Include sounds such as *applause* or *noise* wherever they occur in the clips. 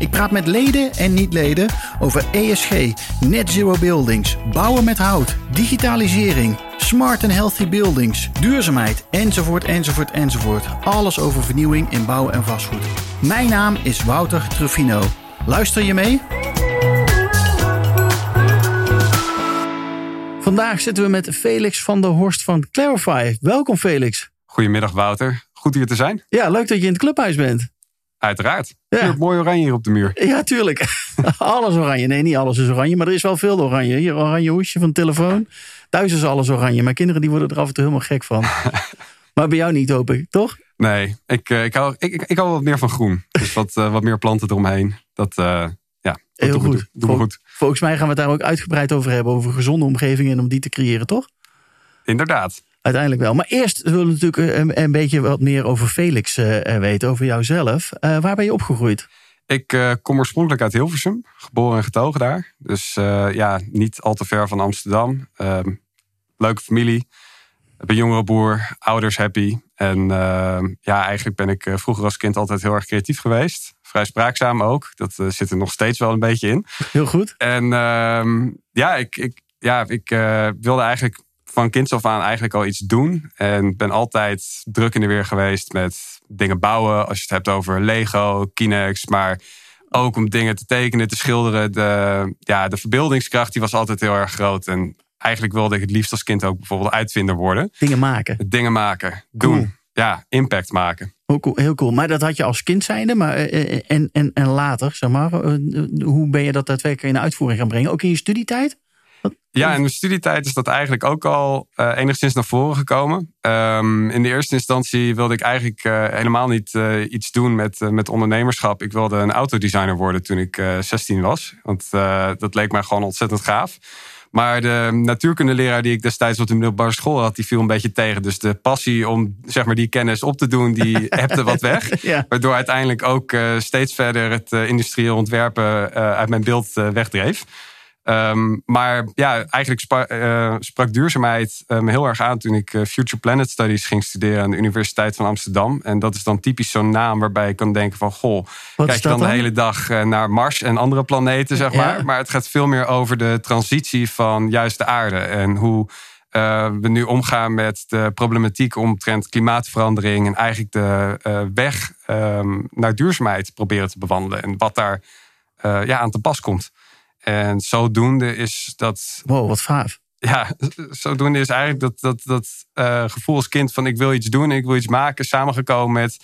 Ik praat met leden en niet-leden over ESG, net zero buildings, bouwen met hout, digitalisering, smart and healthy buildings, duurzaamheid, enzovoort, enzovoort, enzovoort. Alles over vernieuwing in bouw en vastgoed. Mijn naam is Wouter Truffino. Luister je mee? Vandaag zitten we met Felix van der Horst van Clarify. Welkom Felix. Goedemiddag Wouter. Goed hier te zijn. Ja, leuk dat je in het clubhuis bent. Uiteraard. Ja. Mooi oranje hier op de muur. Ja, tuurlijk. *laughs* alles oranje. Nee, niet alles is oranje, maar er is wel veel oranje. Hier oranje hoesje van de telefoon. Thuis is alles oranje. Mijn kinderen die worden er af en toe helemaal gek van. *laughs* maar bij jou niet, hoop ik, toch? Nee, ik, uh, ik, hou, ik, ik, hou wat meer van groen. Dus wat, uh, wat meer planten eromheen. Dat, uh, ja, dat Heel goed. We goed. Volgens mij gaan we het daar ook uitgebreid over hebben. Over gezonde omgevingen en om die te creëren, toch? Inderdaad. Uiteindelijk wel. Maar eerst willen we natuurlijk een, een beetje wat meer over Felix weten. Over jouzelf. waar ben je opgegroeid? Ik uh, kom oorspronkelijk uit Hilversum, geboren en getogen daar. Dus uh, ja, niet al te ver van Amsterdam. Uh, leuke familie. Ik ben jongere broer, ouders happy. En ja, eigenlijk ben ik vroeger als kind altijd heel erg creatief geweest. Vrij spraakzaam ook. Dat zit er nog steeds wel een beetje in. Heel goed. En ehm, ja, ik, ik, ja, ik wilde eigenlijk van kinds af aan eigenlijk al iets doen. En ben altijd druk in de weer geweest met dingen bouwen. Als je het hebt over Lego, Kinex. Maar ook om dingen te tekenen, te schilderen. De, ja, de verbeeldingskracht die was altijd heel erg groot. En eigenlijk wilde ik het liefst als kind ook bijvoorbeeld uitvinder worden. Dingen maken. Dingen maken. Doen. Ja, impact maken. Heel cool, heel cool. Maar dat had je als kind zijnde. Maar, en, en, en later, zeg maar. Hoe ben je dat daadwerkelijk in de uitvoering gaan brengen? Ook in je studietijd? Ja, in mijn studietijd is dat eigenlijk ook al uh, enigszins naar voren gekomen. Um, in de eerste instantie wilde ik eigenlijk uh, helemaal niet uh, iets doen met, met ondernemerschap. Ik wilde een autodesigner worden toen ik 16 was. Want dat leek mij gewoon ontzettend gaaf. Maar de natuurkundeleraar die ik destijds op de middelbare school had, die viel een beetje tegen. Dus de passie om zeg maar, die kennis op te doen, die *laughs* hebte wat weg. ja. Waardoor uiteindelijk ook steeds verder het industrieel ontwerpen uit mijn beeld wegdreef. Um, maar ja, eigenlijk sprak, uh, sprak duurzaamheid me heel erg aan toen ik uh, Future Planet Studies ging studeren aan de Universiteit van Amsterdam. En dat is dan typisch zo'n naam waarbij je kan denken van goh, Wat kijk je dan, dan, de hele dag naar Mars en andere planeten, zeg maar. Ja. Maar het gaat veel meer over de transitie van juist de aarde en hoe we nu omgaan met de problematiek omtrent klimaatverandering en eigenlijk de weg um, naar duurzaamheid proberen te bewandelen en wat daar ja, aan te pas komt. En zodoende is dat. Wow, wat gaaf. Ja, zodoende is eigenlijk dat, dat, dat uh, gevoel als kind van ik wil iets doen, ik wil iets maken, samengekomen met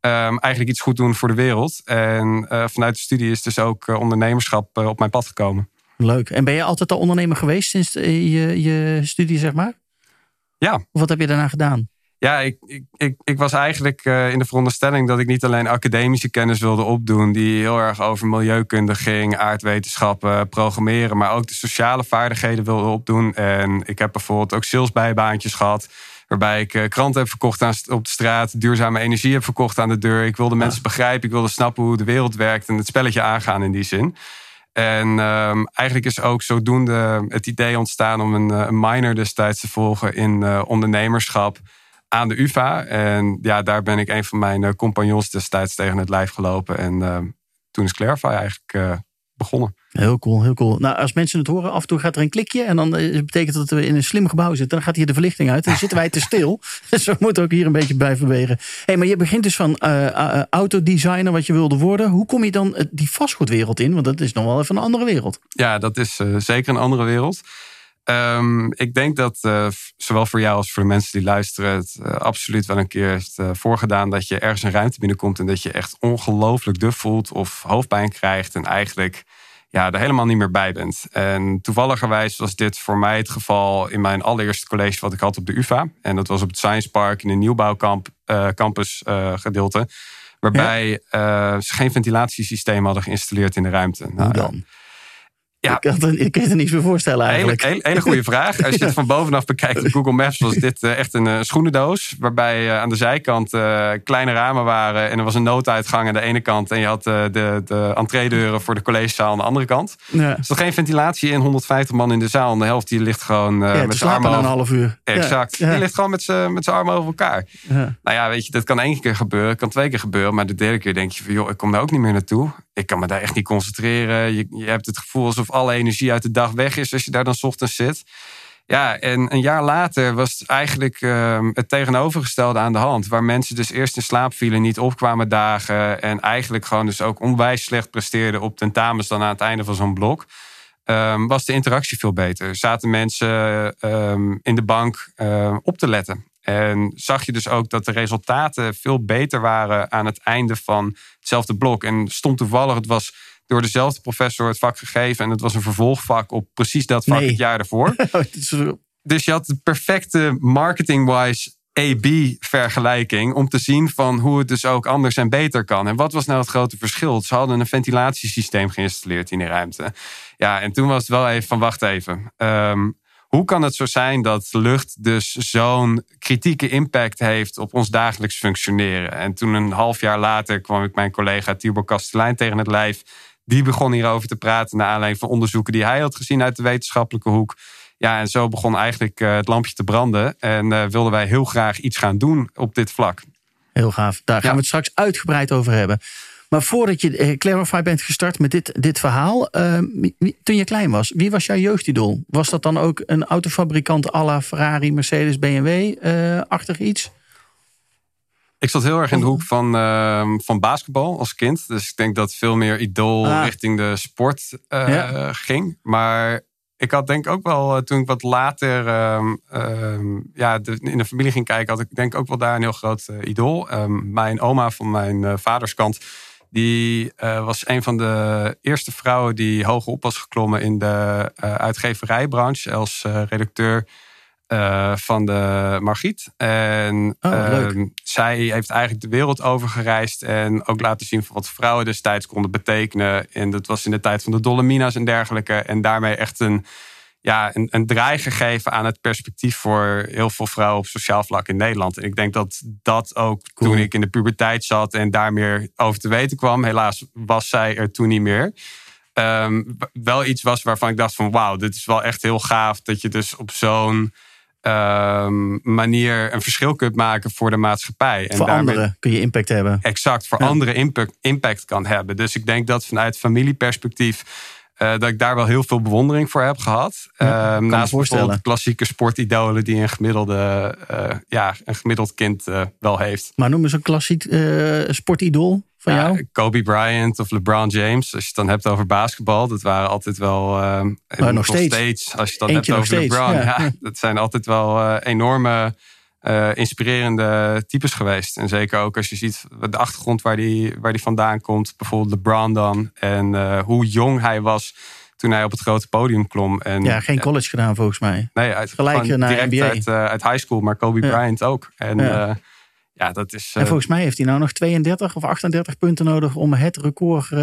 um, eigenlijk iets goed doen voor de wereld. En uh, vanuit de studie is dus ook uh, ondernemerschap op mijn pad gekomen. Leuk. En ben je altijd al ondernemer geweest sinds je, je studie, zeg maar? Ja. Of wat heb je daarna gedaan? Ja, ik, ik, ik, ik was eigenlijk uh, in de veronderstelling dat ik niet alleen academische kennis wilde opdoen, die heel erg over milieukunde ging, aardwetenschappen, programmeren, maar ook de sociale vaardigheden wilde opdoen. En ik heb bijvoorbeeld ook salesbijbaantjes gehad, waarbij ik uh, kranten heb verkocht aan, op de straat, duurzame energie heb verkocht aan de deur. Ik wilde mensen begrijpen, ik wilde snappen hoe de wereld werkt en het spelletje aangaan in die zin. En um, eigenlijk is ook zodoende het idee ontstaan om een, een minor destijds te volgen in uh, ondernemerschap aan de UvA. En ja, daar ben ik een van mijn compagnons destijds tegen het lijf gelopen. En uh, toen is Clarify eigenlijk uh, begonnen. Heel cool, heel cool. Nou, als mensen het horen, af en toe gaat er een klikje. En dan uh, betekent dat we in een slim gebouw zitten. Dan gaat hier de verlichting uit. Dan zitten wij te stil. *laughs* *laughs* dus we moeten ook hier een beetje bij bewegen. hey, maar je begint dus van autodesigner, wat je wilde worden. Hoe kom je dan die vastgoedwereld in? Want dat is nog wel even een andere wereld. Ja, dat is zeker een andere wereld. Um, ik denk dat uh, zowel voor jou als voor de mensen die luisteren het uh, absoluut wel een keer heeft uh, voorgedaan dat je ergens een ruimte binnenkomt en dat je echt ongelooflijk duf voelt of hoofdpijn krijgt en eigenlijk ja, er helemaal niet meer bij bent. En toevalligerwijs was dit voor mij het geval in mijn allereerste college wat ik had op de UvA. En dat was op het Science Park in een nieuwbouwcampus gedeelte. Waarbij ja. ze geen ventilatiesysteem hadden geïnstalleerd in de ruimte. Hoe dan? Ja. Ik, had ik kan je er niets meer voorstellen eigenlijk. Hele, hele, goede vraag. Als je het van bovenaf bekijkt op Google Maps was dit eh, echt een uh, schoenendoos. Waarbij uh, aan de zijkant kleine ramen waren. En er was een nooduitgang aan de ene kant. En je had de, de entreedeuren voor de collegezaal aan de andere kant. Ja. Er geen ventilatie in. 150 man in de zaal. En de helft die ligt gewoon met zijn armen over... een half uur. Exact. Die ligt gewoon met zijn armen over elkaar. Nou ja, weet je, dat kan één keer gebeuren. kan twee keer gebeuren. Maar de derde keer denk je van, joh, ik kom daar ook niet meer naartoe. Ik kan me daar echt niet concentreren. Je, je hebt het gevoel alsof alle energie uit de dag weg is als je daar dan ochtends zit. Ja, en een jaar later was eigenlijk ehm, het tegenovergestelde aan de hand. Waar mensen dus eerst in slaap vielen, niet opkwamen dagen. En eigenlijk gewoon dus ook onwijs slecht presteerden op tentamens dan aan het einde van zo'n blok. Ehm, was de interactie veel beter. Zaten mensen ehm, in de bank op te letten. En zag je dus ook dat de resultaten veel beter waren aan het einde van hetzelfde blok. En stond toevallig, het was door dezelfde professor het vak gegeven. En het was een vervolgvak op precies dat vak het jaar ervoor. *laughs* Oh, dus je had de perfecte marketing-wise A-B-vergelijking om te zien van hoe het dus ook anders en beter kan. En wat was nou het grote verschil? Ze hadden een ventilatiesysteem geïnstalleerd in die ruimte. Ja, en toen was het wel even van wacht even. Um, hoe kan het zo zijn dat lucht dus zo'n kritieke impact heeft op ons dagelijks functioneren? En toen een half jaar later kwam ik mijn collega Tibor Kastelein tegen het lijf. Die begon hierover te praten naar aanleiding van onderzoeken die hij had gezien uit de wetenschappelijke hoek. Ja, en zo begon eigenlijk eh, het lampje te branden. En uh, wilden wij heel graag iets gaan doen op dit vlak. Heel gaaf. Daar gaan we het straks uitgebreid over hebben. Maar voordat je uh, Clarify bent gestart met dit, dit verhaal, ehm, toen je klein was, wie was jouw jeugdidool? Was dat dan ook een autofabrikant à la Ferrari, Mercedes, BMW-achtig iets? Ik zat heel erg in de hoek van, uh, van basketbal als kind. Dus ik denk dat veel meer idool ah. richting de sport uh, ging. Maar ik had denk ook wel, eh, toen ik wat later uh, ja, de, in de familie ging kijken, had ik denk ook wel daar een heel groot uh, idool. mijn oma van mijn vaderskant, die was een van de eerste vrouwen die hoog op was geklommen in de uitgeverijbranche als redacteur uh, van de Margriet. En oh, uh, zij heeft eigenlijk de wereld over gereisd en ook laten zien van wat vrouwen destijds konden betekenen. En dat was in de tijd van de Dolomina's en dergelijke. En daarmee echt een, ja, een, een draai gegeven aan het perspectief voor heel veel vrouwen op sociaal vlak in Nederland. En ik denk dat dat ook toen ik in de puberteit zat en daar meer over te weten kwam. Helaas was zij er toen niet meer. Um, wel iets was waarvan ik dacht van wauw, dit is wel echt heel gaaf dat je dus op zo'n Ehm, manier een verschil kunt maken voor de maatschappij. En voor anderen kun je impact hebben. Exact, voor anderen impact, impact kan hebben. Dus ik denk dat vanuit familieperspectief uh, dat ik daar wel heel veel bewondering voor heb gehad. Ja, uh, naast bijvoorbeeld klassieke sportidolen die een gemiddelde, uh, ja, een gemiddeld kind uh, wel heeft. Maar noem eens een klassiek sportidool van ja, jou? Kobe Bryant of LeBron James. Als je het dan hebt over basketbal, dat waren altijd wel. maar nog, steeds. Als je het dan hebt over LeBron, ja. *laughs* ja. dat zijn altijd wel enorme uh, inspirerende types geweest. En zeker ook als je ziet de achtergrond waar die, waar die vandaan komt. Bijvoorbeeld LeBron dan. En uh, hoe jong hij was toen hij op het grote podium klom. En, ja, geen college gedaan volgens mij. Nee, uit, Gelijk naar NBA. Uit, uh, uit high school, maar Kobe Bryant ook. En ja. Ja, dat is, en volgens mij heeft hij nou nog 32 of 38 punten nodig om het record, uh,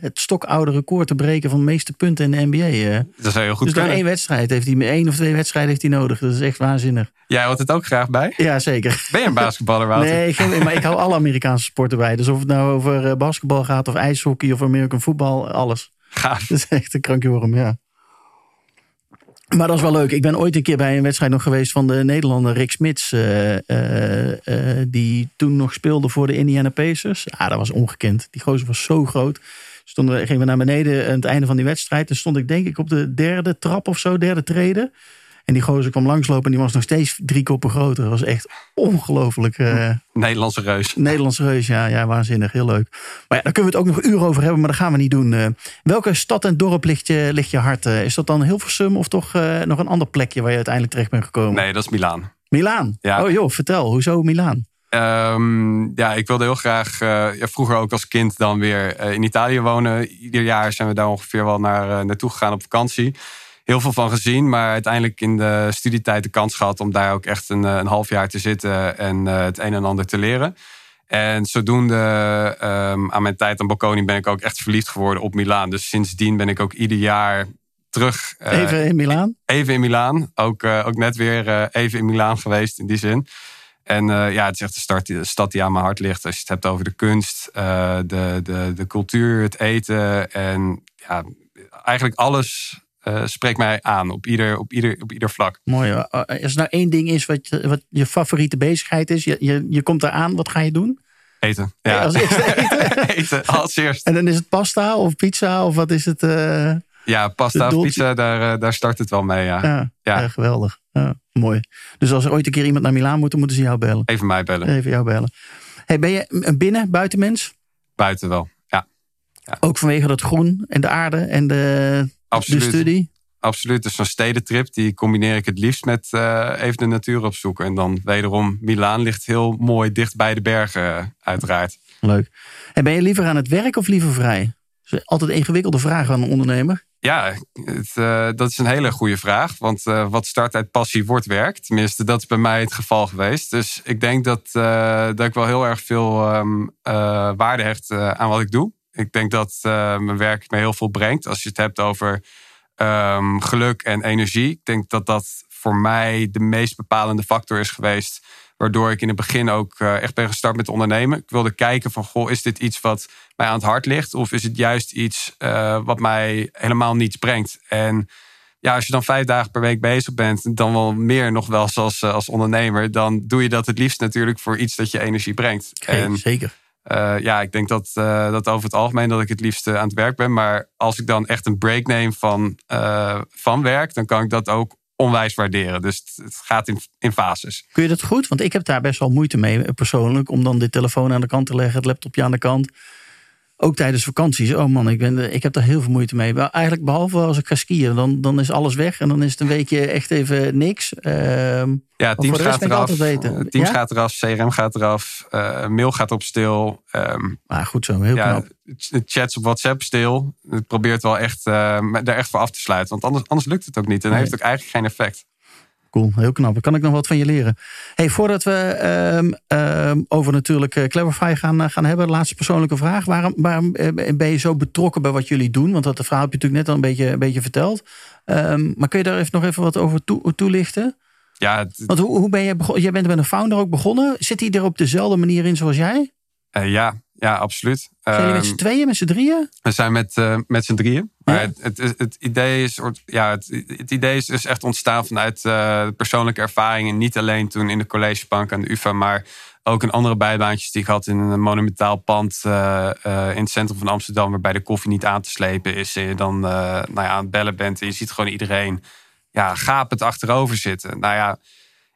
het stokoude record te breken van de meeste punten in de NBA. Uh. Dat is heel goed. Dus nog één wedstrijd heeft hij, één of twee wedstrijden heeft hij nodig. Dat is echt waanzinnig. Jij houdt het ook graag bij? Ja, zeker. Ben je een basketballer, Wouter? nee, geen, maar ik hou alle Amerikaanse sporten bij. Dus of het nou over basketbal gaat of ijshockey of American voetbal, alles. Gaaf. Dat is echt een krankje ja. Maar dat is wel leuk. Ik ben ooit een keer bij een wedstrijd nog geweest van de Nederlander Rick Smits. Uh, uh, die toen nog speelde voor de Indiana Pacers. Ja, dat was ongekend. Die gozer was zo groot. Stonden, gingen we naar beneden aan het einde van die wedstrijd. En stond ik denk ik op de derde trap of zo, derde treden. En die gozer kwam langslopen en die was nog steeds drie koppen groter. Dat was echt ongelooflijk. Uh, Nederlandse reus. Nederlandse reus, ja, ja, waanzinnig. Heel leuk. Maar ja, daar kunnen we het ook nog uren over hebben, maar dat gaan we niet doen. Uh, welke stad en dorp ligt je, ligt je hart? Uh, is dat dan Hilversum of toch nog een ander plekje waar je uiteindelijk terecht bent gekomen? Nee, dat is Milaan. Milaan? Ja. Oh joh, vertel. Hoezo Milaan? Um, ja, ik wilde heel graag, ja, vroeger ook als kind dan weer in Italië wonen. Ieder jaar zijn we daar ongeveer wel naar, naartoe gegaan op vakantie heel veel van gezien. Maar uiteindelijk in de studietijd de kans gehad om daar ook echt een, eh, een half jaar te zitten en uh, het een en ander te leren. En zodoende um, aan mijn tijd aan Bocconi ben ik ook echt verliefd geworden op Milaan. Dus sindsdien ben ik ook ieder jaar terug. even in Milaan? Even in Milaan. Ook, ook net weer even in Milaan geweest in die zin. En ja, het is echt de, start, de stad die aan mijn hart ligt. Als je het hebt over de kunst, de, de, de cultuur, het eten. En ja, eigenlijk alles uh, spreekt mij aan op ieder, op ieder, op ieder vlak. Mooi. Eh, als er nou één ding is wat, je, wat je favoriete bezigheid is, je, je, je komt daar aan, wat ga je doen? Eten. Ja. als eerste *laughs* eten. eten, als eerst. En dan is het pasta of pizza of wat is het? Uh, ja, pasta of pizza, daar, daar start het wel mee. Ja, ja, ja. geweldig. mooi. Dus als er ooit een keer iemand naar Milaan moet, dan moeten ze jou bellen. Even mij bellen. Even jou bellen. Hey, ben je een binnen, buitenmens? Buiten wel, ja. ja. Ook vanwege dat groen en de aarde en de Absoluut. De studie? Absoluut. Dus zo'n stedentrip, die combineer ik het liefst met uh, even de natuur opzoeken. En dan wederom, Milaan ligt heel mooi dicht bij de bergen, uh, uiteraard. Leuk. En ben je liever aan het werk of liever vrij? Dat is altijd een ingewikkelde vraag aan een ondernemer. Ja, het, uh, dat is een hele goede vraag. Want wat start uit passie wordt werk. Tenminste, dat is bij mij het geval geweest. Dus ik denk dat, dat ik wel heel erg veel um, waarde hecht aan wat ik doe. Ik denk dat uh, mijn werk me heel veel brengt. Als je het hebt over um, geluk en energie. Ik denk dat dat voor mij de meest bepalende factor is geweest. Waardoor ik in het begin ook uh, echt ben gestart met ondernemen. Ik wilde kijken van, goh, is dit iets wat mij aan het hart ligt? Of is het juist iets uh, wat mij helemaal niets brengt? En ja, als je dan vijf dagen per week bezig bent, dan wel meer nog wel als, als ondernemer, dan doe je dat het liefst natuurlijk voor iets dat je energie brengt. en, zeker. Uh, ja, ik denk dat, uh, dat over het algemeen dat ik het liefst aan het werk ben. Maar als ik dan echt een break neem van, uh, van werk, dan kan ik dat ook onwijs waarderen. Dus het, het, gaat in, in fases. Kun je dat goed? Want ik heb daar best wel moeite mee persoonlijk. Om dan de telefoon aan de kant te leggen, het laptopje aan de kant. Ook tijdens vakanties. Oh man, ik, ben, ik heb daar heel veel moeite mee. Maar eigenlijk behalve als ik ga skiën. Dan, dan is alles weg. En dan is het een weekje echt even niks. Uh, ja, Teams gaat eraf. Teams ja? gaat eraf. CRM gaat eraf. Uh, mail gaat op stil. Um, ah, goed zo, heel ja, knap. Chats op WhatsApp stil. Het probeert wel echt uh, daar echt voor af te sluiten. Want anders, anders lukt het ook niet. En nee. heeft ook eigenlijk geen effect. Cool, heel knap. Kan ik nog wat van je leren. Hey, voordat we um, um, over natuurlijk uh, Cleverfy gaan, uh, gaan hebben, laatste persoonlijke vraag. Waarom, waarom uh, ben je zo betrokken bij wat jullie doen? Want dat de verhaal heb je natuurlijk net al een beetje, een beetje verteld. Um, maar kun je daar even, nog even wat over toe, toelichten? Ja, het... Want hoe, hoe ben je begonnen? Jij bent met een founder ook begonnen. Zit hij er op dezelfde manier in zoals jij? ja, ja, absoluut. Zijn jullie met z'n tweeën, met z'n drieën? We zijn met, uh, met z'n drieën. Maar het, het, het, idee is, ja, het, het, idee is dus echt ontstaan vanuit uh, persoonlijke ervaringen. Niet alleen toen in de collegebank aan de UvA, maar ook in andere bijbaantjes die ik had in een monumentaal pand uh, in het centrum van Amsterdam, waarbij de koffie niet aan te slepen is. En je dan nou ja, aan het bellen bent en je ziet gewoon iedereen ja, gapend achterover zitten. Nou ja,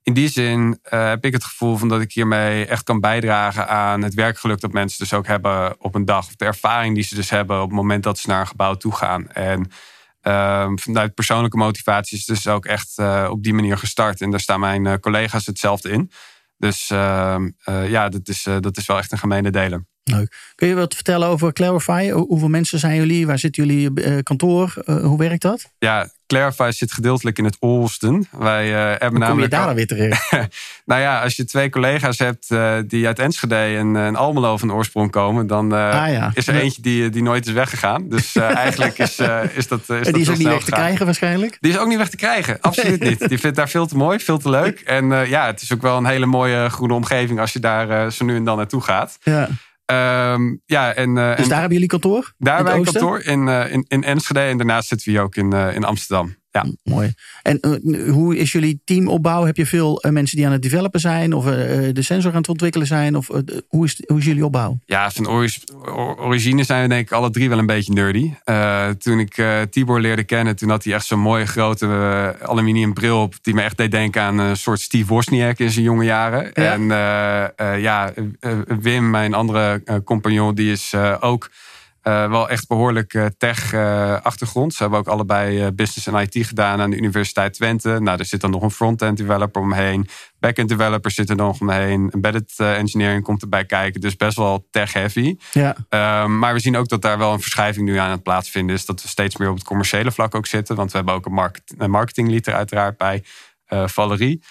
in die zin uh, heb ik het gevoel van dat ik hiermee echt kan bijdragen aan het werkgeluk dat mensen dus ook hebben op een dag. Of de ervaring die ze dus hebben op het moment dat ze naar een gebouw toe gaan. En uh, vanuit persoonlijke motivatie is het dus ook echt uh, op die manier gestart. En daar staan mijn uh, collega's hetzelfde in. Dus ehm, ja, dat is, dat is wel echt een gemene delen. Leuk. Kun je wat vertellen over Clarify? Hoeveel mensen zijn jullie? Waar zit jullie kantoor? hoe werkt dat? Ja, Clarify zit gedeeltelijk in het Olsten. Wij uh, hebben Hoe namelijk. Kom je daar weer terecht? *laughs* nou ja, als je twee collega's hebt uh, die uit Enschede en, en Almelo van oorsprong komen, dan uh, ah, ja. is er eentje die, die nooit is weggegaan. Dus *laughs* eigenlijk is, is dat. Is en die dat is ook niet weg te krijgen, waarschijnlijk? Die is ook niet weg te krijgen, absoluut niet. Die vindt daar veel te mooi, veel te leuk. En ja, het is ook wel een hele mooie groene omgeving als je daar zo nu en dan naartoe gaat. Ja. Um, ja, en, uh, dus en daar hebben jullie kantoor? Daar hebben wij kantoor in, uh, in, in Enschede. En daarnaast zitten we hier ook in, uh, in Amsterdam. Ja. Mooi. En uh, hoe is jullie teamopbouw? Heb je veel uh, mensen die aan het developen zijn of uh, de sensor aan het ontwikkelen zijn? Of hoe, is, hoe is jullie opbouw? Ja, van origine zijn we denk ik alle drie wel een beetje nerdy. toen ik Tibor leerde kennen, toen had hij echt zo'n mooie grote aluminium bril op. Die me echt deed denken aan een soort Steve Wozniak in zijn jonge jaren. Ja. En ja, Wim, mijn andere compagnon, die is ook uh, wel echt behoorlijk uh, tech-achtergrond. Uh, Ze hebben ook allebei business en IT gedaan aan de Universiteit Twente. Nou, er zit dan nog een front-end developer omheen. Back-end developer zit er nog omheen. Embedded engineering komt erbij kijken. Dus best wel tech-heavy. Ja. Ehm, maar we zien ook dat daar wel een verschuiving nu aan het plaatsvinden is. Dat we steeds meer op het commerciële vlak ook zitten. Want we hebben ook een market, er uiteraard bij, Valerie.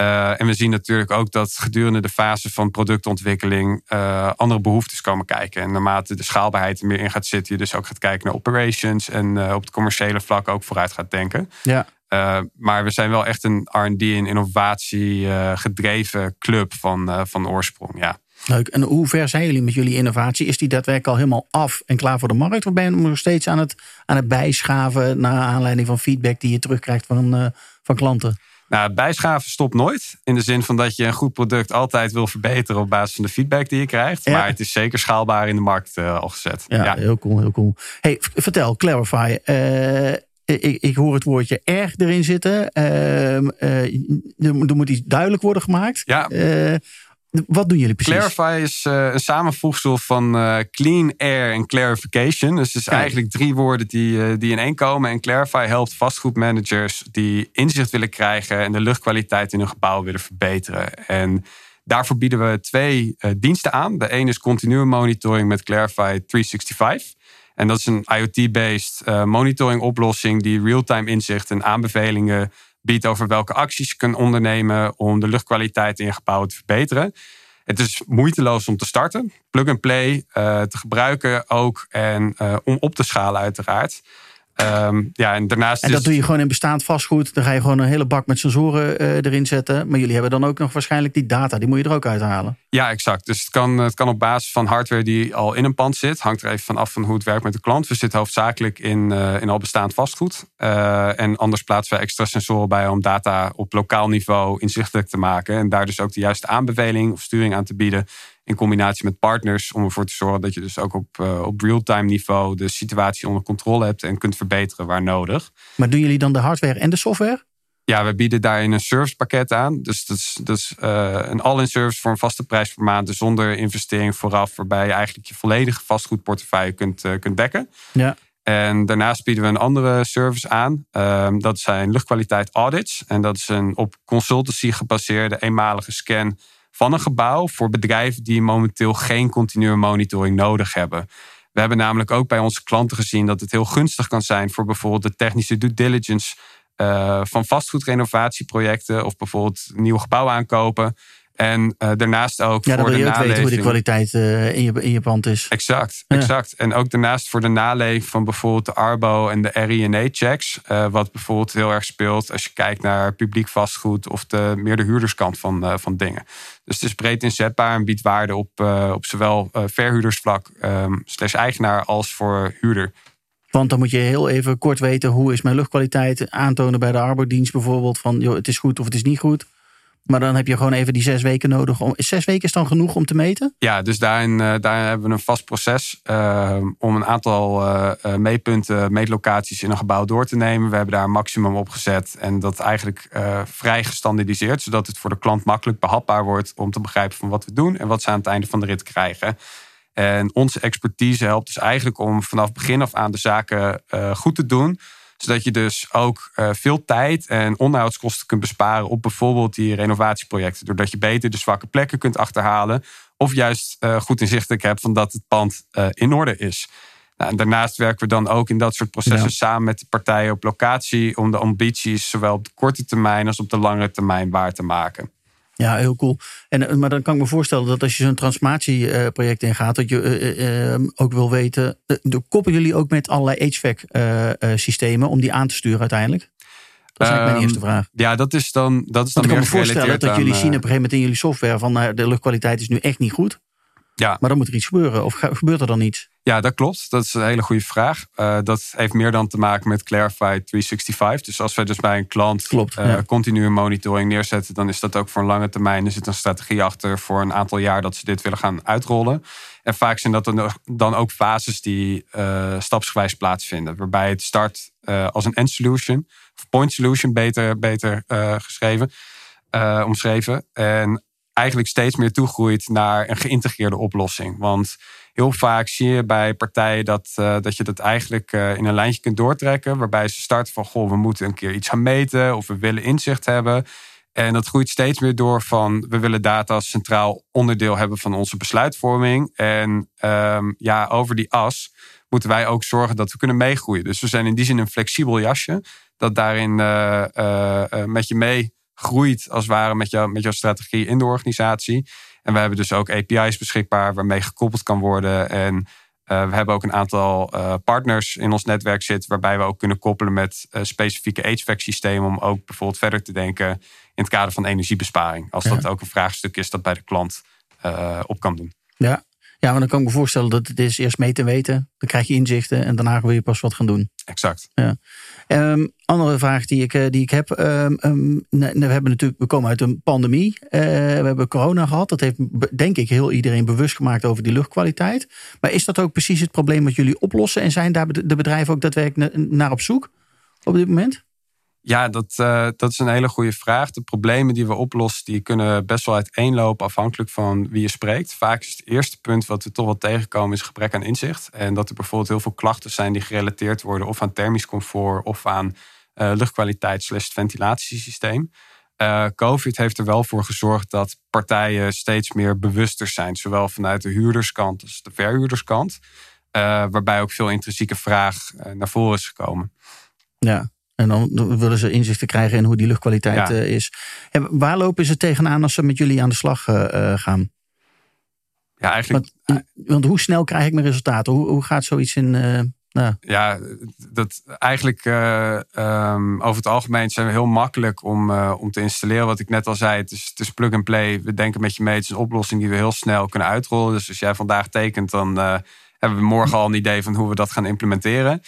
En we zien natuurlijk ook dat gedurende de fase van productontwikkeling andere behoeftes komen kijken. En naarmate de schaalbaarheid er meer in gaat zitten, je dus ook gaat kijken naar operations en op het commerciële vlak ook vooruit gaat denken. Ja. maar we zijn wel echt een RD en innovatie gedreven club van, van oorsprong. Ja. Leuk. En hoe ver zijn jullie met jullie innovatie? Is die daadwerkelijk al helemaal af en klaar voor de markt? Of ben je nog steeds aan het, aan het bijschaven naar aanleiding van feedback die je terugkrijgt van, van klanten? Nou, bijschaven stopt nooit. In de zin van dat je een goed product altijd wil verbeteren op basis van de feedback die je krijgt. Maar het is zeker schaalbaar in de markt uh, al gezet. Ja, heel cool, heel cool. Hey, vertel, Clarify. Uh, ik, ik, hoor het woordje erg erin zitten. Ehm, er, moet iets duidelijk worden gemaakt. Ja. Wat doen jullie precies? Clarify is uh, een samenvoegsel van uh, clean air en clarification. Dus het is eigenlijk drie woorden die, uh, die in één komen. En Clarify helpt vastgoedmanagers die inzicht willen krijgen en de luchtkwaliteit in hun gebouw willen verbeteren. En daarvoor bieden we twee diensten aan. De ene is continue monitoring met Clarify 365. En dat is een IoT-based monitoring oplossing die real-time inzicht en aanbevelingen biedt over welke acties je kunt ondernemen om de luchtkwaliteit in je gebouw te verbeteren. Het is moeiteloos om te starten, plug and play uh, te gebruiken ook en uh, om op te schalen uiteraard. Um, ja, en daarnaast. En dat doe je gewoon in bestaand vastgoed. Dan ga je gewoon een hele bak met sensoren uh, erin zetten. Maar jullie hebben dan ook nog waarschijnlijk die data. Die moet je er ook uithalen. Ja, exact. Dus het kan, het kan op basis van hardware die al in een pand zit. Hangt er even van af van hoe het werkt met de klant. We zitten hoofdzakelijk in, uh, in al bestaand vastgoed. Uh, en anders plaatsen we extra sensoren bij om data op lokaal niveau inzichtelijk te maken. En daar dus ook de juiste aanbeveling of sturing aan te bieden in combinatie met partners om ervoor te zorgen dat je dus ook op, uh, op real-time niveau de situatie onder controle hebt en kunt verbeteren waar nodig. Maar doen jullie dan de hardware en de software? Ja, we bieden daarin een servicepakket aan. Dus dat is, dat is uh, een all-in service voor een vaste prijs per maand. Dus zonder investering vooraf, waarbij je eigenlijk je volledige vastgoedportefeuille kunt, uh, kunt dekken. Ja. En daarnaast bieden we een andere service aan. Um, dat zijn luchtkwaliteit audits. En dat is een op consultancy gebaseerde eenmalige scan van een gebouw voor bedrijven die momenteel geen continue monitoring nodig hebben. We hebben namelijk ook bij onze klanten gezien dat het heel gunstig kan zijn voor bijvoorbeeld de technische due diligence uh, van vastgoedrenovatieprojecten of bijvoorbeeld nieuw gebouw aankopen. En uh, daarnaast ook ja, voor de naleving. weten hoe de kwaliteit uh, in, je, in je pand is. Exact, exact. En ook daarnaast voor de naleving van bijvoorbeeld de Arbo en de RINE-checks. Uh, wat bijvoorbeeld heel erg speelt als je kijkt naar publiek vastgoed of de, meer de huurderskant van, van dingen. Dus het is breed inzetbaar en biedt waarde op, op zowel verhuurdersvlak um, slash eigenaar als voor huurder. Want dan moet je heel even kort weten hoe is mijn luchtkwaliteit aantonen bij de arbodienst bijvoorbeeld. Van joh, het is goed of het is niet goed. Maar dan heb je gewoon even die zes weken nodig. Om, zes weken is dan genoeg om te meten? Ja, dus daarin, uh, daarin hebben we een vast proces uh, om een aantal uh, meetpunten, meetlocaties in een gebouw door te nemen. We hebben daar een maximum op gezet en dat eigenlijk vrij gestandardiseerd, zodat het voor de klant makkelijk behapbaar wordt om te begrijpen van wat we doen en wat ze aan het einde van de rit krijgen. En onze expertise helpt dus eigenlijk om vanaf begin af aan de zaken goed te doen zodat je dus ook uh, veel tijd en onderhoudskosten kunt besparen op bijvoorbeeld die renovatieprojecten. Doordat je beter de zwakke plekken kunt achterhalen. Of juist uh, goed inzichtelijk hebt van dat het pand uh, in orde is. Nou, en daarnaast werken we dan ook in dat soort processen ja. samen met de partijen op locatie. Om de ambities zowel op de korte termijn als op de lange termijn waar te maken. Ja, heel cool. En, eh, maar dan kan ik me voorstellen dat als je zo'n transformatieproject ingaat, dat je uh, uh, ook wil weten. koppelen jullie ook met allerlei HVAC-systemen om die aan te sturen uiteindelijk? Dat is eigenlijk mijn eerste vraag. Ja, dat is dan, dat is dan Want ik kan me voorstellen dat aan, jullie zien op een gegeven moment in jullie software van de luchtkwaliteit is nu echt niet goed. Ja. Maar dan moet er iets gebeuren. Of gebeurt er dan iets? Ja, dat klopt. Dat is een hele goede vraag. Uh, dat heeft meer dan te maken met Clarify 365. Dus als wij dus bij een klant klopt, uh, ja. continue monitoring neerzetten, dan is dat ook voor een lange termijn. Er zit een strategie achter voor een aantal jaar dat ze dit willen gaan uitrollen. En vaak zijn dat dan ook fases die uh, stapsgewijs plaatsvinden. Waarbij het start als een end solution, of point solution beter, beter geschreven, omschreven. En eigenlijk steeds meer toegroeit naar een geïntegreerde oplossing. Want heel vaak zie je bij partijen dat, uh, dat je dat eigenlijk uh, in een lijntje kunt doortrekken. Waarbij ze starten van, goh, we moeten een keer iets gaan meten of we willen inzicht hebben. En dat groeit steeds meer door van, we willen data als centraal onderdeel hebben van onze besluitvorming. En um, ja, over die as moeten wij ook zorgen dat we kunnen meegroeien. Dus we zijn in die zin een flexibel jasje dat daarin uh, met je mee groeit als het ware met, jou, met jouw strategie in de organisatie. En we hebben dus ook API's beschikbaar waarmee gekoppeld kan worden. En uh, we hebben ook een aantal uh, partners in ons netwerk zitten, waarbij we ook kunnen koppelen met uh, specifieke HVAC-systemen om ook bijvoorbeeld verder te denken in het kader van energiebesparing. Als dat ook een vraagstuk is dat bij de klant op kan doen. Ja, ja, maar dan kan ik me voorstellen dat het is eerst meten weten. Dan krijg je inzichten en daarna wil je pas wat gaan doen. Exact. Ja. Um, andere vraag die ik, die ik heb. Um, um, we, hebben natuurlijk, we komen uit een pandemie. Uh, we hebben corona gehad. Dat heeft denk ik heel iedereen bewust gemaakt over die luchtkwaliteit. Maar is dat ook precies het probleem wat jullie oplossen? En zijn daar de bedrijven ook daadwerkelijk naar op zoek op dit moment? Ja, dat, uh, dat is een hele goede vraag. De problemen die we oplossen, die kunnen best wel uiteenlopen afhankelijk van wie je spreekt. Vaak is het eerste punt wat we toch wel tegenkomen, is gebrek aan inzicht. En dat er bijvoorbeeld heel veel klachten zijn die gerelateerd worden of aan thermisch comfort of aan uh, luchtkwaliteit slash ventilatiesysteem. Uh, Covid heeft er wel voor gezorgd dat partijen steeds meer bewuster zijn, zowel vanuit de huurderskant als de verhuurderskant. waarbij ook veel intrinsieke vraag naar voren is gekomen. Ja, en dan willen ze inzichten krijgen in hoe die luchtkwaliteit eh, is. En waar lopen ze tegenaan als ze met jullie aan de slag uh, gaan? Ja, eigenlijk. Want, want, hoe snel krijg ik mijn resultaten? Hoe, hoe gaat zoiets in. Uh, nou. Ja, dat eigenlijk um, over het algemeen zijn we heel makkelijk om, om te installeren. Wat ik net al zei, het is, het is plug and play. We denken met je mee, het is een oplossing die we heel snel kunnen uitrollen. Dus als jij vandaag tekent, dan hebben we morgen al een idee van hoe we dat gaan implementeren.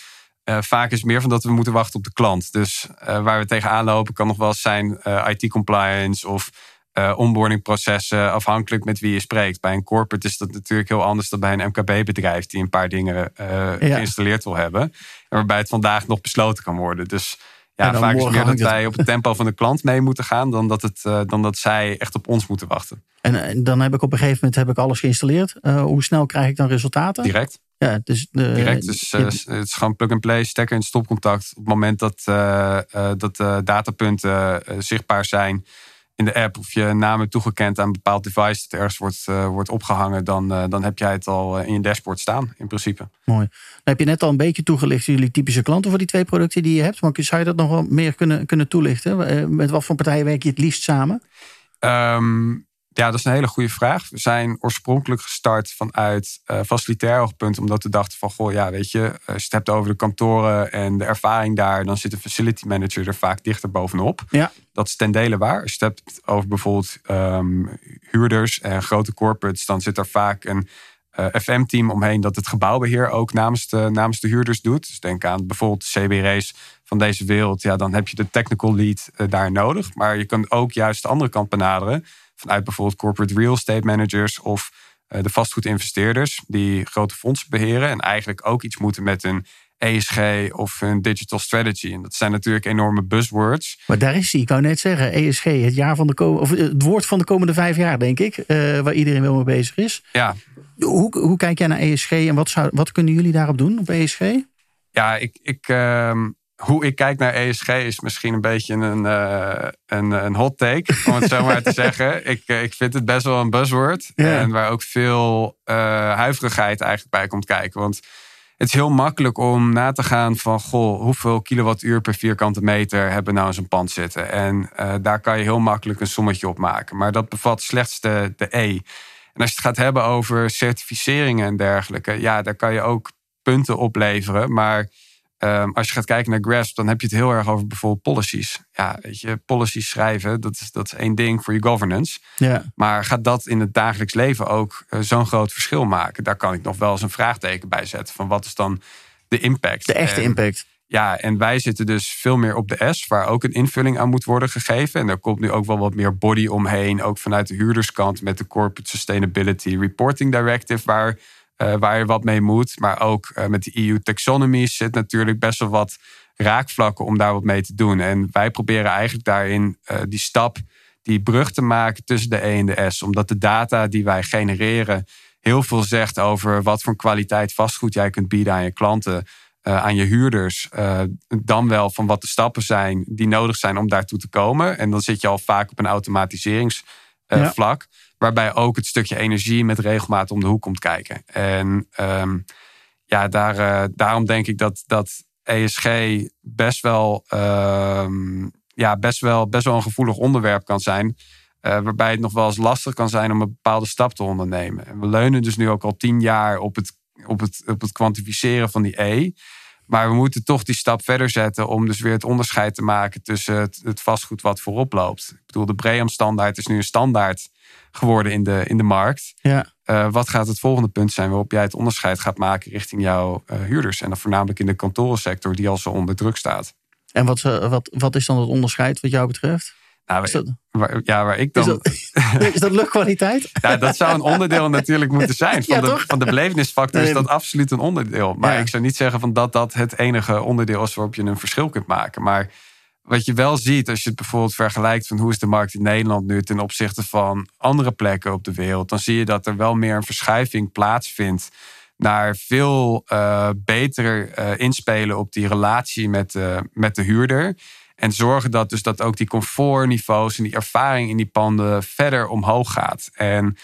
Uh, vaak is het meer van dat we moeten wachten op de klant. Dus uh, waar we tegenaan lopen kan nog wel zijn uh, eh, IT-compliance of onboardingprocessen, afhankelijk met wie je spreekt. Bij een corporate is dat natuurlijk heel anders dan bij een MKB-bedrijf die een paar dingen ja. geïnstalleerd wil hebben. En waarbij het vandaag nog besloten kan worden. Dus ja, vaak is het meer dat wij op het tempo van de klant mee moeten gaan dan dat, het, dan dat zij echt op ons moeten wachten. En dan heb ik op een gegeven moment heb ik alles geïnstalleerd. hoe snel krijg ik dan resultaten? Direct. Ja, dus de, Direct, dus, uh, het is gewoon plug-and-play, stekker in stopcontact. Op het moment dat, uh, dat datapunten zichtbaar zijn in de app... of je naam hebt toegekend aan een bepaald device dat ergens wordt, wordt opgehangen... Dan, dan heb jij het al in je dashboard staan, in principe. Mooi. Dan heb je net al een beetje toegelicht jullie typische klanten voor die twee producten die je hebt. Maar zou je dat nog wel meer kunnen, kunnen toelichten? Met wat voor partijen werk je het liefst samen? Um, ja, dat is een hele goede vraag. We zijn oorspronkelijk gestart vanuit uh, facilitair oogpunt, omdat we dachten van, goh, ja, weet je, als je het hebt over de kantoren en de ervaring daar, dan zit een facility manager er vaak dichter bovenop. Ja. Dat is ten dele waar. Als je het hebt over bijvoorbeeld um, huurders en grote corporates, dan zit er vaak een uh, eh, FM-team omheen dat het gebouwbeheer ook namens de, namens de huurders doet. Dus denk aan bijvoorbeeld de CBR's van deze wereld. Ja, dan heb je de technical lead uh, daar nodig. Maar je kan ook juist de andere kant benaderen vanuit bijvoorbeeld corporate real estate managers of uh, de vastgoedinvesteerders die grote fondsen beheren en eigenlijk ook iets moeten met hun ESG of hun digital strategy. En dat zijn natuurlijk enorme buzzwords. Maar daar is hij, ik wou net zeggen, ESG, het, jaar van de of het woord van de komende vijf jaar, denk ik, uh, waar iedereen wel mee bezig is. Ja. Hoe, hoe kijk jij naar ESG en wat, zou, wat kunnen jullie daarop doen op ESG? Ja, ik, ik, uh, hoe ik kijk naar ESG is misschien een beetje een, uh, een, een hot take, om het zo maar te *laughs* zeggen. Ik, eh, ik vind het best wel een buzzword. En waar ook veel uh, huiverigheid eigenlijk bij komt kijken. Want het is heel makkelijk om na te gaan van... goh, hoeveel kilowattuur per vierkante meter hebben we nou in zo'n pand zitten? En uh, daar kan je heel makkelijk een sommetje op maken. Maar dat bevat slechts de, de E. En als je het gaat hebben over certificeringen en dergelijke... ja, daar kan je ook punten opleveren, maar Ehm, als je gaat kijken naar GRASP, dan heb je het heel erg over bijvoorbeeld policies. Ja, weet je, policies schrijven, dat is, dat is één ding voor je governance. Maar gaat dat in het dagelijks leven ook uh, zo'n groot verschil maken? Daar kan ik nog wel eens een vraagteken bij zetten. Van wat is dan de impact? De echte impact. Ja, en wij zitten dus veel meer op de S, waar ook een invulling aan moet worden gegeven. En er komt nu ook wel wat meer body omheen, ook vanuit de huurderskant met de Corporate Sustainability Reporting Directive, waar uh, waar je wat mee moet. Maar ook uh, met de EU taxonomy zit natuurlijk best wel wat raakvlakken om daar wat mee te doen. En wij proberen eigenlijk daarin uh, die stap, die brug te maken tussen de E en de S. Omdat de data die wij genereren heel veel zegt over wat voor kwaliteit vastgoed jij kunt bieden aan je klanten. aan je huurders, dan wel van wat de stappen zijn die nodig zijn om daartoe te komen. En dan zit je al vaak op een automatiseringsvlak. Ja. Waarbij ook het stukje energie met regelmaat om de hoek komt kijken. En um, ja, daar, uh, daarom denk ik dat, dat ESG best wel um, ja, best, wel, best wel een gevoelig onderwerp kan zijn. waarbij het nog wel eens lastig kan zijn om een bepaalde stap te ondernemen. En we leunen dus nu ook al tien jaar op het, op het, op het kwantificeren van die E. Maar we moeten toch die stap verder zetten om dus weer het onderscheid te maken tussen het, het vastgoed wat voorop loopt. Ik bedoel, de BREAM-standaard is nu een standaard geworden in de, in de markt. Ja. Uh, wat gaat het volgende punt zijn waarop jij het onderscheid gaat maken richting jouw uh, huurders? En dan voornamelijk in de kantorensector die al zo onder druk staat. En wat, uh, wat, wat is dan het onderscheid wat jou betreft? Nou, dat, waar, ja, waar ik dan. Is dat, is dat luchtkwaliteit? *laughs* ja, dat zou een onderdeel natuurlijk moeten zijn. Van, ja, de, van de belevenisfactor nee, is dat absoluut een onderdeel. Maar ja. ik zou niet zeggen van dat dat het enige onderdeel is waarop je een verschil kunt maken. Maar wat je wel ziet als je het bijvoorbeeld vergelijkt van hoe is de markt in Nederland nu ten opzichte van andere plekken op de wereld, dan zie je dat er wel meer een verschuiving plaatsvindt naar veel uh, beter uh, inspelen op die relatie met, uh, met de huurder. En zorgen dat dus dat ook die comfortniveaus en die ervaring in die panden verder omhoog gaat. En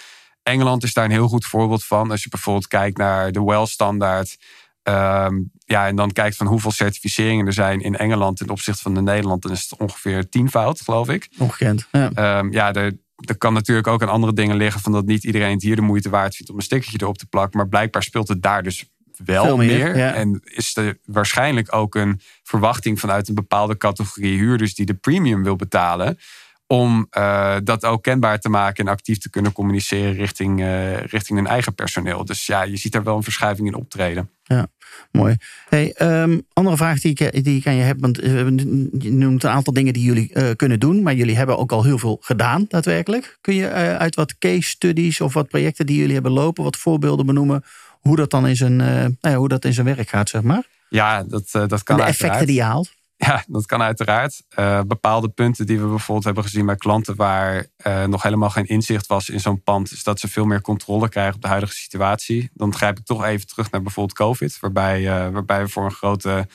Engeland is daar een heel goed voorbeeld van. Als je bijvoorbeeld kijkt naar de WELL-standaard. Um, ja, en dan kijkt van hoeveel certificeringen er zijn in Engeland ten opzichte van de Nederland, dan is het ongeveer tienvoud, geloof ik. Ongekend. Ja, um, ja er, er kan natuurlijk ook aan andere dingen liggen van dat niet iedereen het hier de moeite waard vindt om een stickertje erop te plakken. Maar blijkbaar speelt het daar dus wel Veel meer, meer. ja. En is er waarschijnlijk ook een verwachting vanuit een bepaalde categorie huurders die de premium wil betalen. Om uh, dat ook kenbaar te maken en actief te kunnen communiceren richting, uh, richting hun eigen personeel. Dus ja, je ziet daar wel een verschuiving in optreden. Ja, mooi. Hey, um, andere vraag die ik, die ik aan je heb. Want je noemt een aantal dingen die jullie uh, kunnen doen. Maar jullie hebben ook al heel veel gedaan, daadwerkelijk. Kun je uh, uit wat case studies of wat projecten die jullie hebben lopen, wat voorbeelden benoemen? Hoe dat dan in zijn, nou ja, hoe dat in zijn werk gaat, zeg maar? Ja, dat, dat kan de effecten die je haalt? Ja, dat kan uiteraard. Uh, bepaalde punten die we bijvoorbeeld hebben gezien bij klanten waar uh, nog helemaal geen inzicht was in zo'n pand, is dat ze veel meer controle krijgen op de huidige situatie. Dan grijp ik toch even terug naar bijvoorbeeld COVID, waarbij, uh, waarbij we voor een grote.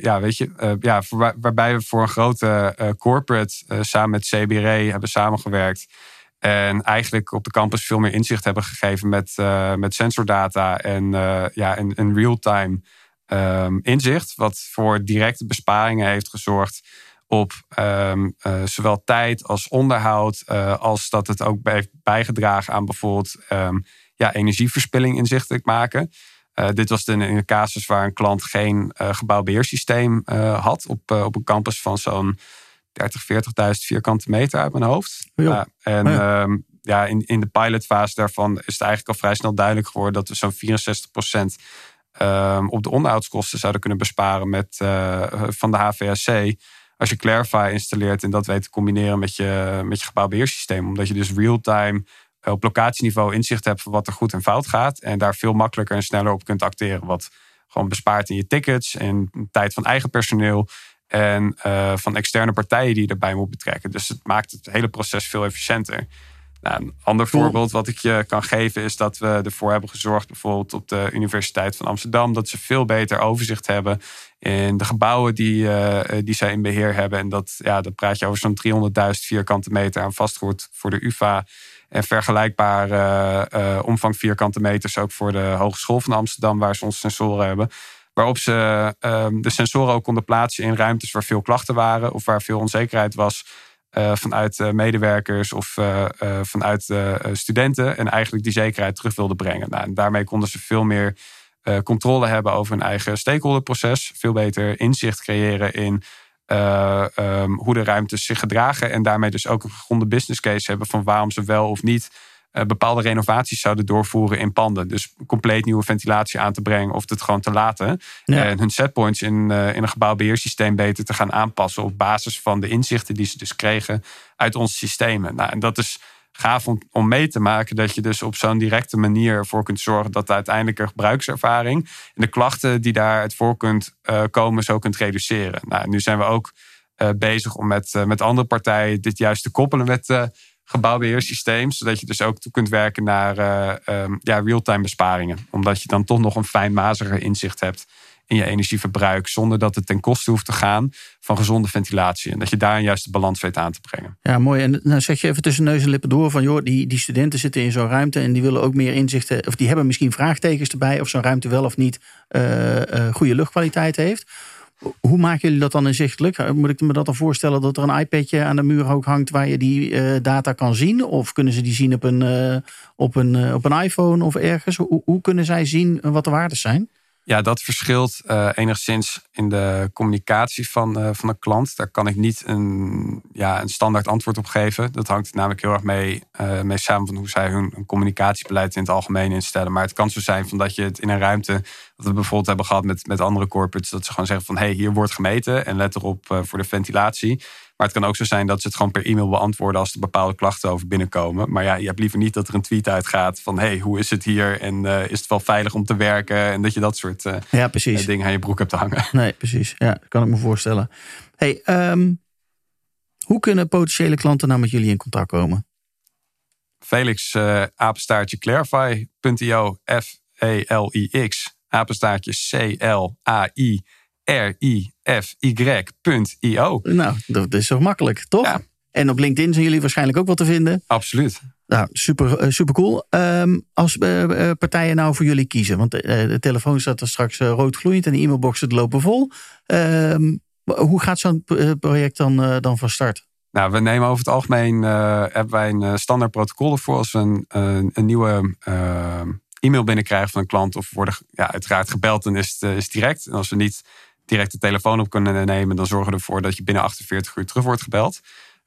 ja, weet je, ja, voor, waarbij we voor een grote corporate samen met CBRE hebben samengewerkt. En eigenlijk op de campus veel meer inzicht hebben gegeven met, met sensordata en, ja, en, en real-time um, inzicht, wat voor directe besparingen heeft gezorgd op um, uh, zowel tijd als onderhoud, uh, als dat het ook heeft bijgedragen aan bijvoorbeeld um, ja, energieverspilling inzichtelijk maken. Uh, dit was in een casus waar een klant geen gebouwbeheersysteem had op, op een campus van zo'n 30, 40.000 vierkante meter uit mijn hoofd. Ja. en ja. ja, in, in de pilotfase daarvan is het eigenlijk al vrij snel duidelijk geworden dat we zo'n 64 procent um, op de onderhoudskosten zouden kunnen besparen met, uh, van de HVAC. Als je Clarify installeert en dat weet te combineren met je, met je gebouwbeheersysteem. Omdat je dus real-time uh, op locatieniveau inzicht hebt van wat er goed en fout gaat. En daar veel makkelijker en sneller op kunt acteren. Wat gewoon bespaart in je tickets en tijd van eigen personeel. En uh, van externe partijen die je erbij moet betrekken. Dus het maakt het hele proces veel efficiënter. Nou, een ander voorbeeld wat ik je kan geven is dat we ervoor hebben gezorgd, bijvoorbeeld op de Universiteit van Amsterdam, dat ze veel beter overzicht hebben in de gebouwen die, uh, die zij in beheer hebben. En dat, ja, dan praat je over zo'n 300.000 vierkante meter aan vastgoed voor de UVA. En vergelijkbare uh, omvang vierkante meters ook voor de Hogeschool van Amsterdam, waar ze onze sensoren hebben. Waarop ze uh, de sensoren ook konden plaatsen in ruimtes waar veel klachten waren of waar veel onzekerheid was. Uh, vanuit uh, medewerkers of uh, vanuit studenten. En eigenlijk die zekerheid terug wilden brengen. Nou, en daarmee konden ze veel meer controle hebben over hun eigen stakeholderproces. Veel beter inzicht creëren in um, hoe de ruimtes zich gedragen. En daarmee dus ook een gegronde business case hebben van waarom ze wel of niet bepaalde renovaties zouden doorvoeren in panden. Dus compleet nieuwe ventilatie aan te brengen of het gewoon te laten. Ja. En hun setpoints in, uh, in een gebouwbeheersysteem beter te gaan aanpassen op basis van de inzichten die ze dus kregen uit onze systemen. Nou, en dat is gaaf om, om mee te maken dat je dus op zo'n directe manier ervoor kunt zorgen dat de uiteindelijke gebruikservaring en de klachten die daaruit voor kunt uh, komen zo kunt reduceren. Nou, nu zijn we ook uh, bezig om met, met andere partijen dit juist te koppelen met gebouwbeheersysteem. Zodat je dus ook toe kunt werken naar uh, ja, real-time besparingen. Omdat je dan toch nog een fijnmaziger inzicht hebt in je energieverbruik. Zonder dat het ten koste hoeft te gaan van gezonde ventilatie. En dat je daar een juiste balans weet aan te brengen. Ja, mooi. En nou zeg je even tussen neus en lippen door van... joh, die, die studenten zitten in zo'n ruimte en die willen ook meer inzichten... of die hebben misschien vraagtekens erbij... of zo'n ruimte wel of niet uh, uh, goede luchtkwaliteit heeft. Hoe maken jullie dat dan inzichtelijk? Moet ik me dat dan voorstellen dat er een iPadje aan de muur ook hangt waar je die data kan zien? Of kunnen ze die zien op een, op een, op een iPhone of ergens? Hoe, hoe kunnen zij zien wat de waarden zijn? Ja, dat verschilt uh, enigszins in de communicatie van, uh, van de klant. Daar kan ik niet een, ja, een standaard antwoord op geven. Dat hangt namelijk heel erg mee, uh, mee samen van hoe zij hun, hun, communicatiebeleid in het algemeen instellen. Maar het kan zo zijn van dat je het in een ruimte, wat we bijvoorbeeld hebben gehad met, met andere corporates, dat ze gewoon zeggen van hé, hey, hier wordt gemeten en let erop voor de ventilatie. Maar het kan ook zo zijn dat ze het gewoon per e-mail beantwoorden als er bepaalde klachten over binnenkomen. Maar ja, je hebt liever niet dat er een tweet uitgaat van hey, hoe is het hier? En uh, is het wel veilig om te werken? En dat je dat soort uh, ja, precies. Uh, dingen aan je broek hebt hangen. *laughs* Nee, precies. Ja, dat kan ik me voorstellen. Hey, um, hoe kunnen potentiële klanten nou met jullie in contact komen? Felix, apenstaartje clarify.io, F-E-L-I-X, apenstaartje C-L-A-I R-I-F-Y.io. Nou, dat is toch makkelijk, toch? Ja. En op LinkedIn zijn jullie waarschijnlijk ook wel te vinden. Absoluut. Nou, super, uh, super cool. Um, als uh, partijen nou voor jullie kiezen, want de telefoon staat er straks rood gloeiend en de e-mailboxen lopen vol. Um, hoe gaat zo'n project dan, dan van start? Nou, we nemen over het algemeen hebben wij een standaard protocol ervoor als we een, een nieuwe e-mail binnenkrijgen van een klant of worden ja, uiteraard gebeld, dan is het, is direct. En als we niet direct de telefoon op kunnen nemen, dan zorgen we ervoor dat je binnen 48 uur terug wordt gebeld.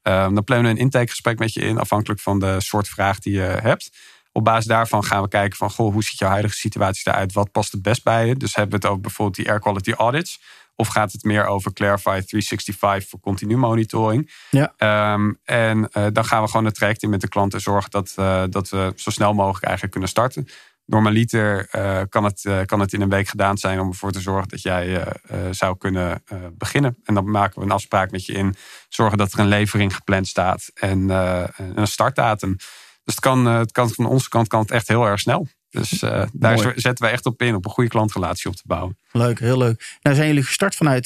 Um, dan plannen we een intakegesprek met je in, afhankelijk van de soort vraag die je hebt. Op basis daarvan gaan we kijken van, goh, hoe ziet jouw huidige situatie eruit? Wat past het best bij je? Dus hebben we het over bijvoorbeeld die air quality audits. Of gaat het meer over Clarify 365 voor continu monitoring? Ja. Um, en uh, dan gaan we gewoon het traject in met de klant en zorgen dat, uh, dat we zo snel mogelijk eigenlijk kunnen starten. Normaliter uh, kan, het, uh, kan het in een week gedaan zijn om ervoor te zorgen dat jij uh, zou kunnen beginnen. En dan maken we een afspraak met je in. Zorgen dat er een levering gepland staat en een startdatum. Dus het kan, het kan van onze kant kan het echt heel erg snel. Dus daar zetten we echt op in, op een goede klantrelatie op te bouwen. Leuk, heel leuk. Nou zijn jullie gestart vanuit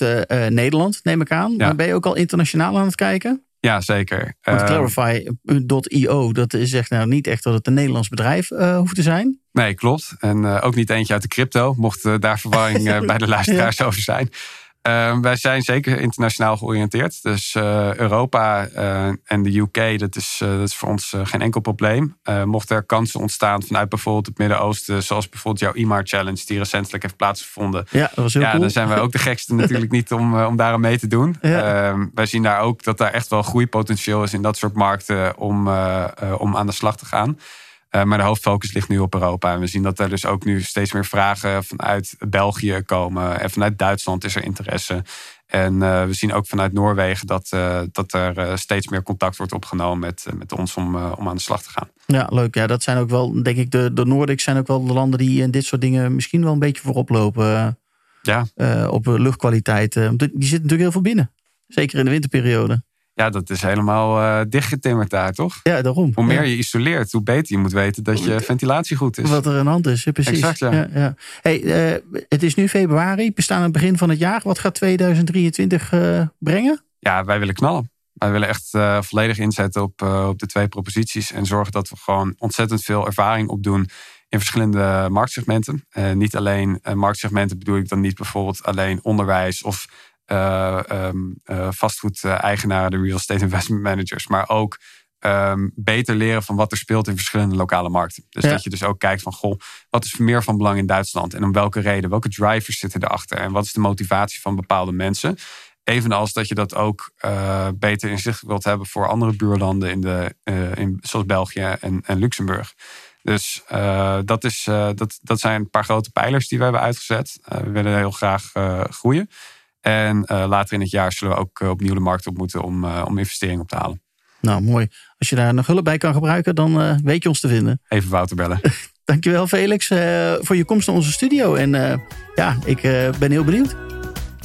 Nederland, neem ik aan. Ja. Maar ben je ook al internationaal aan het kijken? Ja, zeker. Want Clarify.io, dat zegt nou niet echt dat het een Nederlands bedrijf hoeft te zijn. Nee, klopt. En uh, ook niet eentje uit de crypto, mocht uh, daar verwarring *laughs* bij de luisteraars ja. over zijn. Uh, wij zijn zeker internationaal georiënteerd. Dus Europa en de UK, dat is, dat is voor ons geen enkel probleem. mochten er kansen ontstaan vanuit bijvoorbeeld het Midden-Oosten, zoals bijvoorbeeld jouw IMAR Challenge, die recentelijk heeft plaatsgevonden. Ja, dat was heel ja, cool. dan zijn wij ook de gekste *laughs* natuurlijk niet om, om daar aan mee te doen. Ja. Ehm, wij zien daar ook dat daar echt wel groeipotentieel is in dat soort markten om, om aan de slag te gaan. Uh, maar de hoofdfocus ligt nu op Europa. En we zien dat er dus ook nu steeds meer vragen vanuit België komen. En vanuit Duitsland is er interesse. En uh, we zien ook vanuit Noorwegen dat, uh, dat er steeds meer contact wordt opgenomen met, met ons om, om aan de slag te gaan. Ja, leuk. Ja, dat zijn ook wel, denk ik, de, de Noordics zijn ook wel de landen die in dit soort dingen misschien wel een beetje voorop lopen. Ja. op luchtkwaliteit. die zitten natuurlijk heel veel binnen. Zeker in de winterperiode. Ja, dat is helemaal uh, dichtgetimmerd daar, toch? Ja, daarom. Hoe meer ja. je isoleert, hoe beter je moet weten dat je ventilatie goed is. Wat er aan de hand is, precies. Exact, ja. ja, ja. Hey, uh, het is nu februari, we staan aan het begin van het jaar. Wat gaat 2023 uh, brengen? Ja, wij willen knallen. Wij willen echt volledig inzetten op, op de twee proposities. En zorgen dat we gewoon ontzettend veel ervaring opdoen in verschillende marktsegmenten. niet alleen marktsegmenten bedoel ik dan niet bijvoorbeeld alleen onderwijs of um, vastgoedeigenaren, de real estate investment managers, maar ook um, beter leren van wat er speelt in verschillende lokale markten. Dus ja. dat je dus ook kijkt van, goh, wat is meer van belang in Duitsland en om welke reden, welke drivers zitten erachter en wat is de motivatie van bepaalde mensen. Evenals dat je dat ook uh, beter in zicht wilt hebben voor andere buurlanden, in de, in, zoals België en, en Luxemburg. Dus uh, dat, is, dat, dat zijn een paar grote pijlers die we hebben uitgezet. We willen heel graag groeien. En uh, later in het jaar zullen we ook uh, opnieuw de markt op moeten om, uh, om investeringen op te halen. Nou, mooi. Als je daar nog hulp bij kan gebruiken, dan weet je ons te vinden. Even Wouter bellen. *laughs* Dankjewel Felix voor je komst naar onze studio. En ja, ik ben heel benieuwd.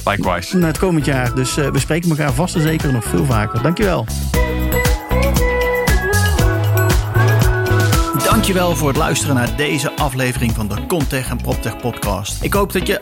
Likewise. Naar het komend jaar. Dus we spreken elkaar vast en zeker nog veel vaker. Dankjewel. Dankjewel voor het luisteren naar deze aflevering van de Contech en PropTech podcast. Ik hoop dat je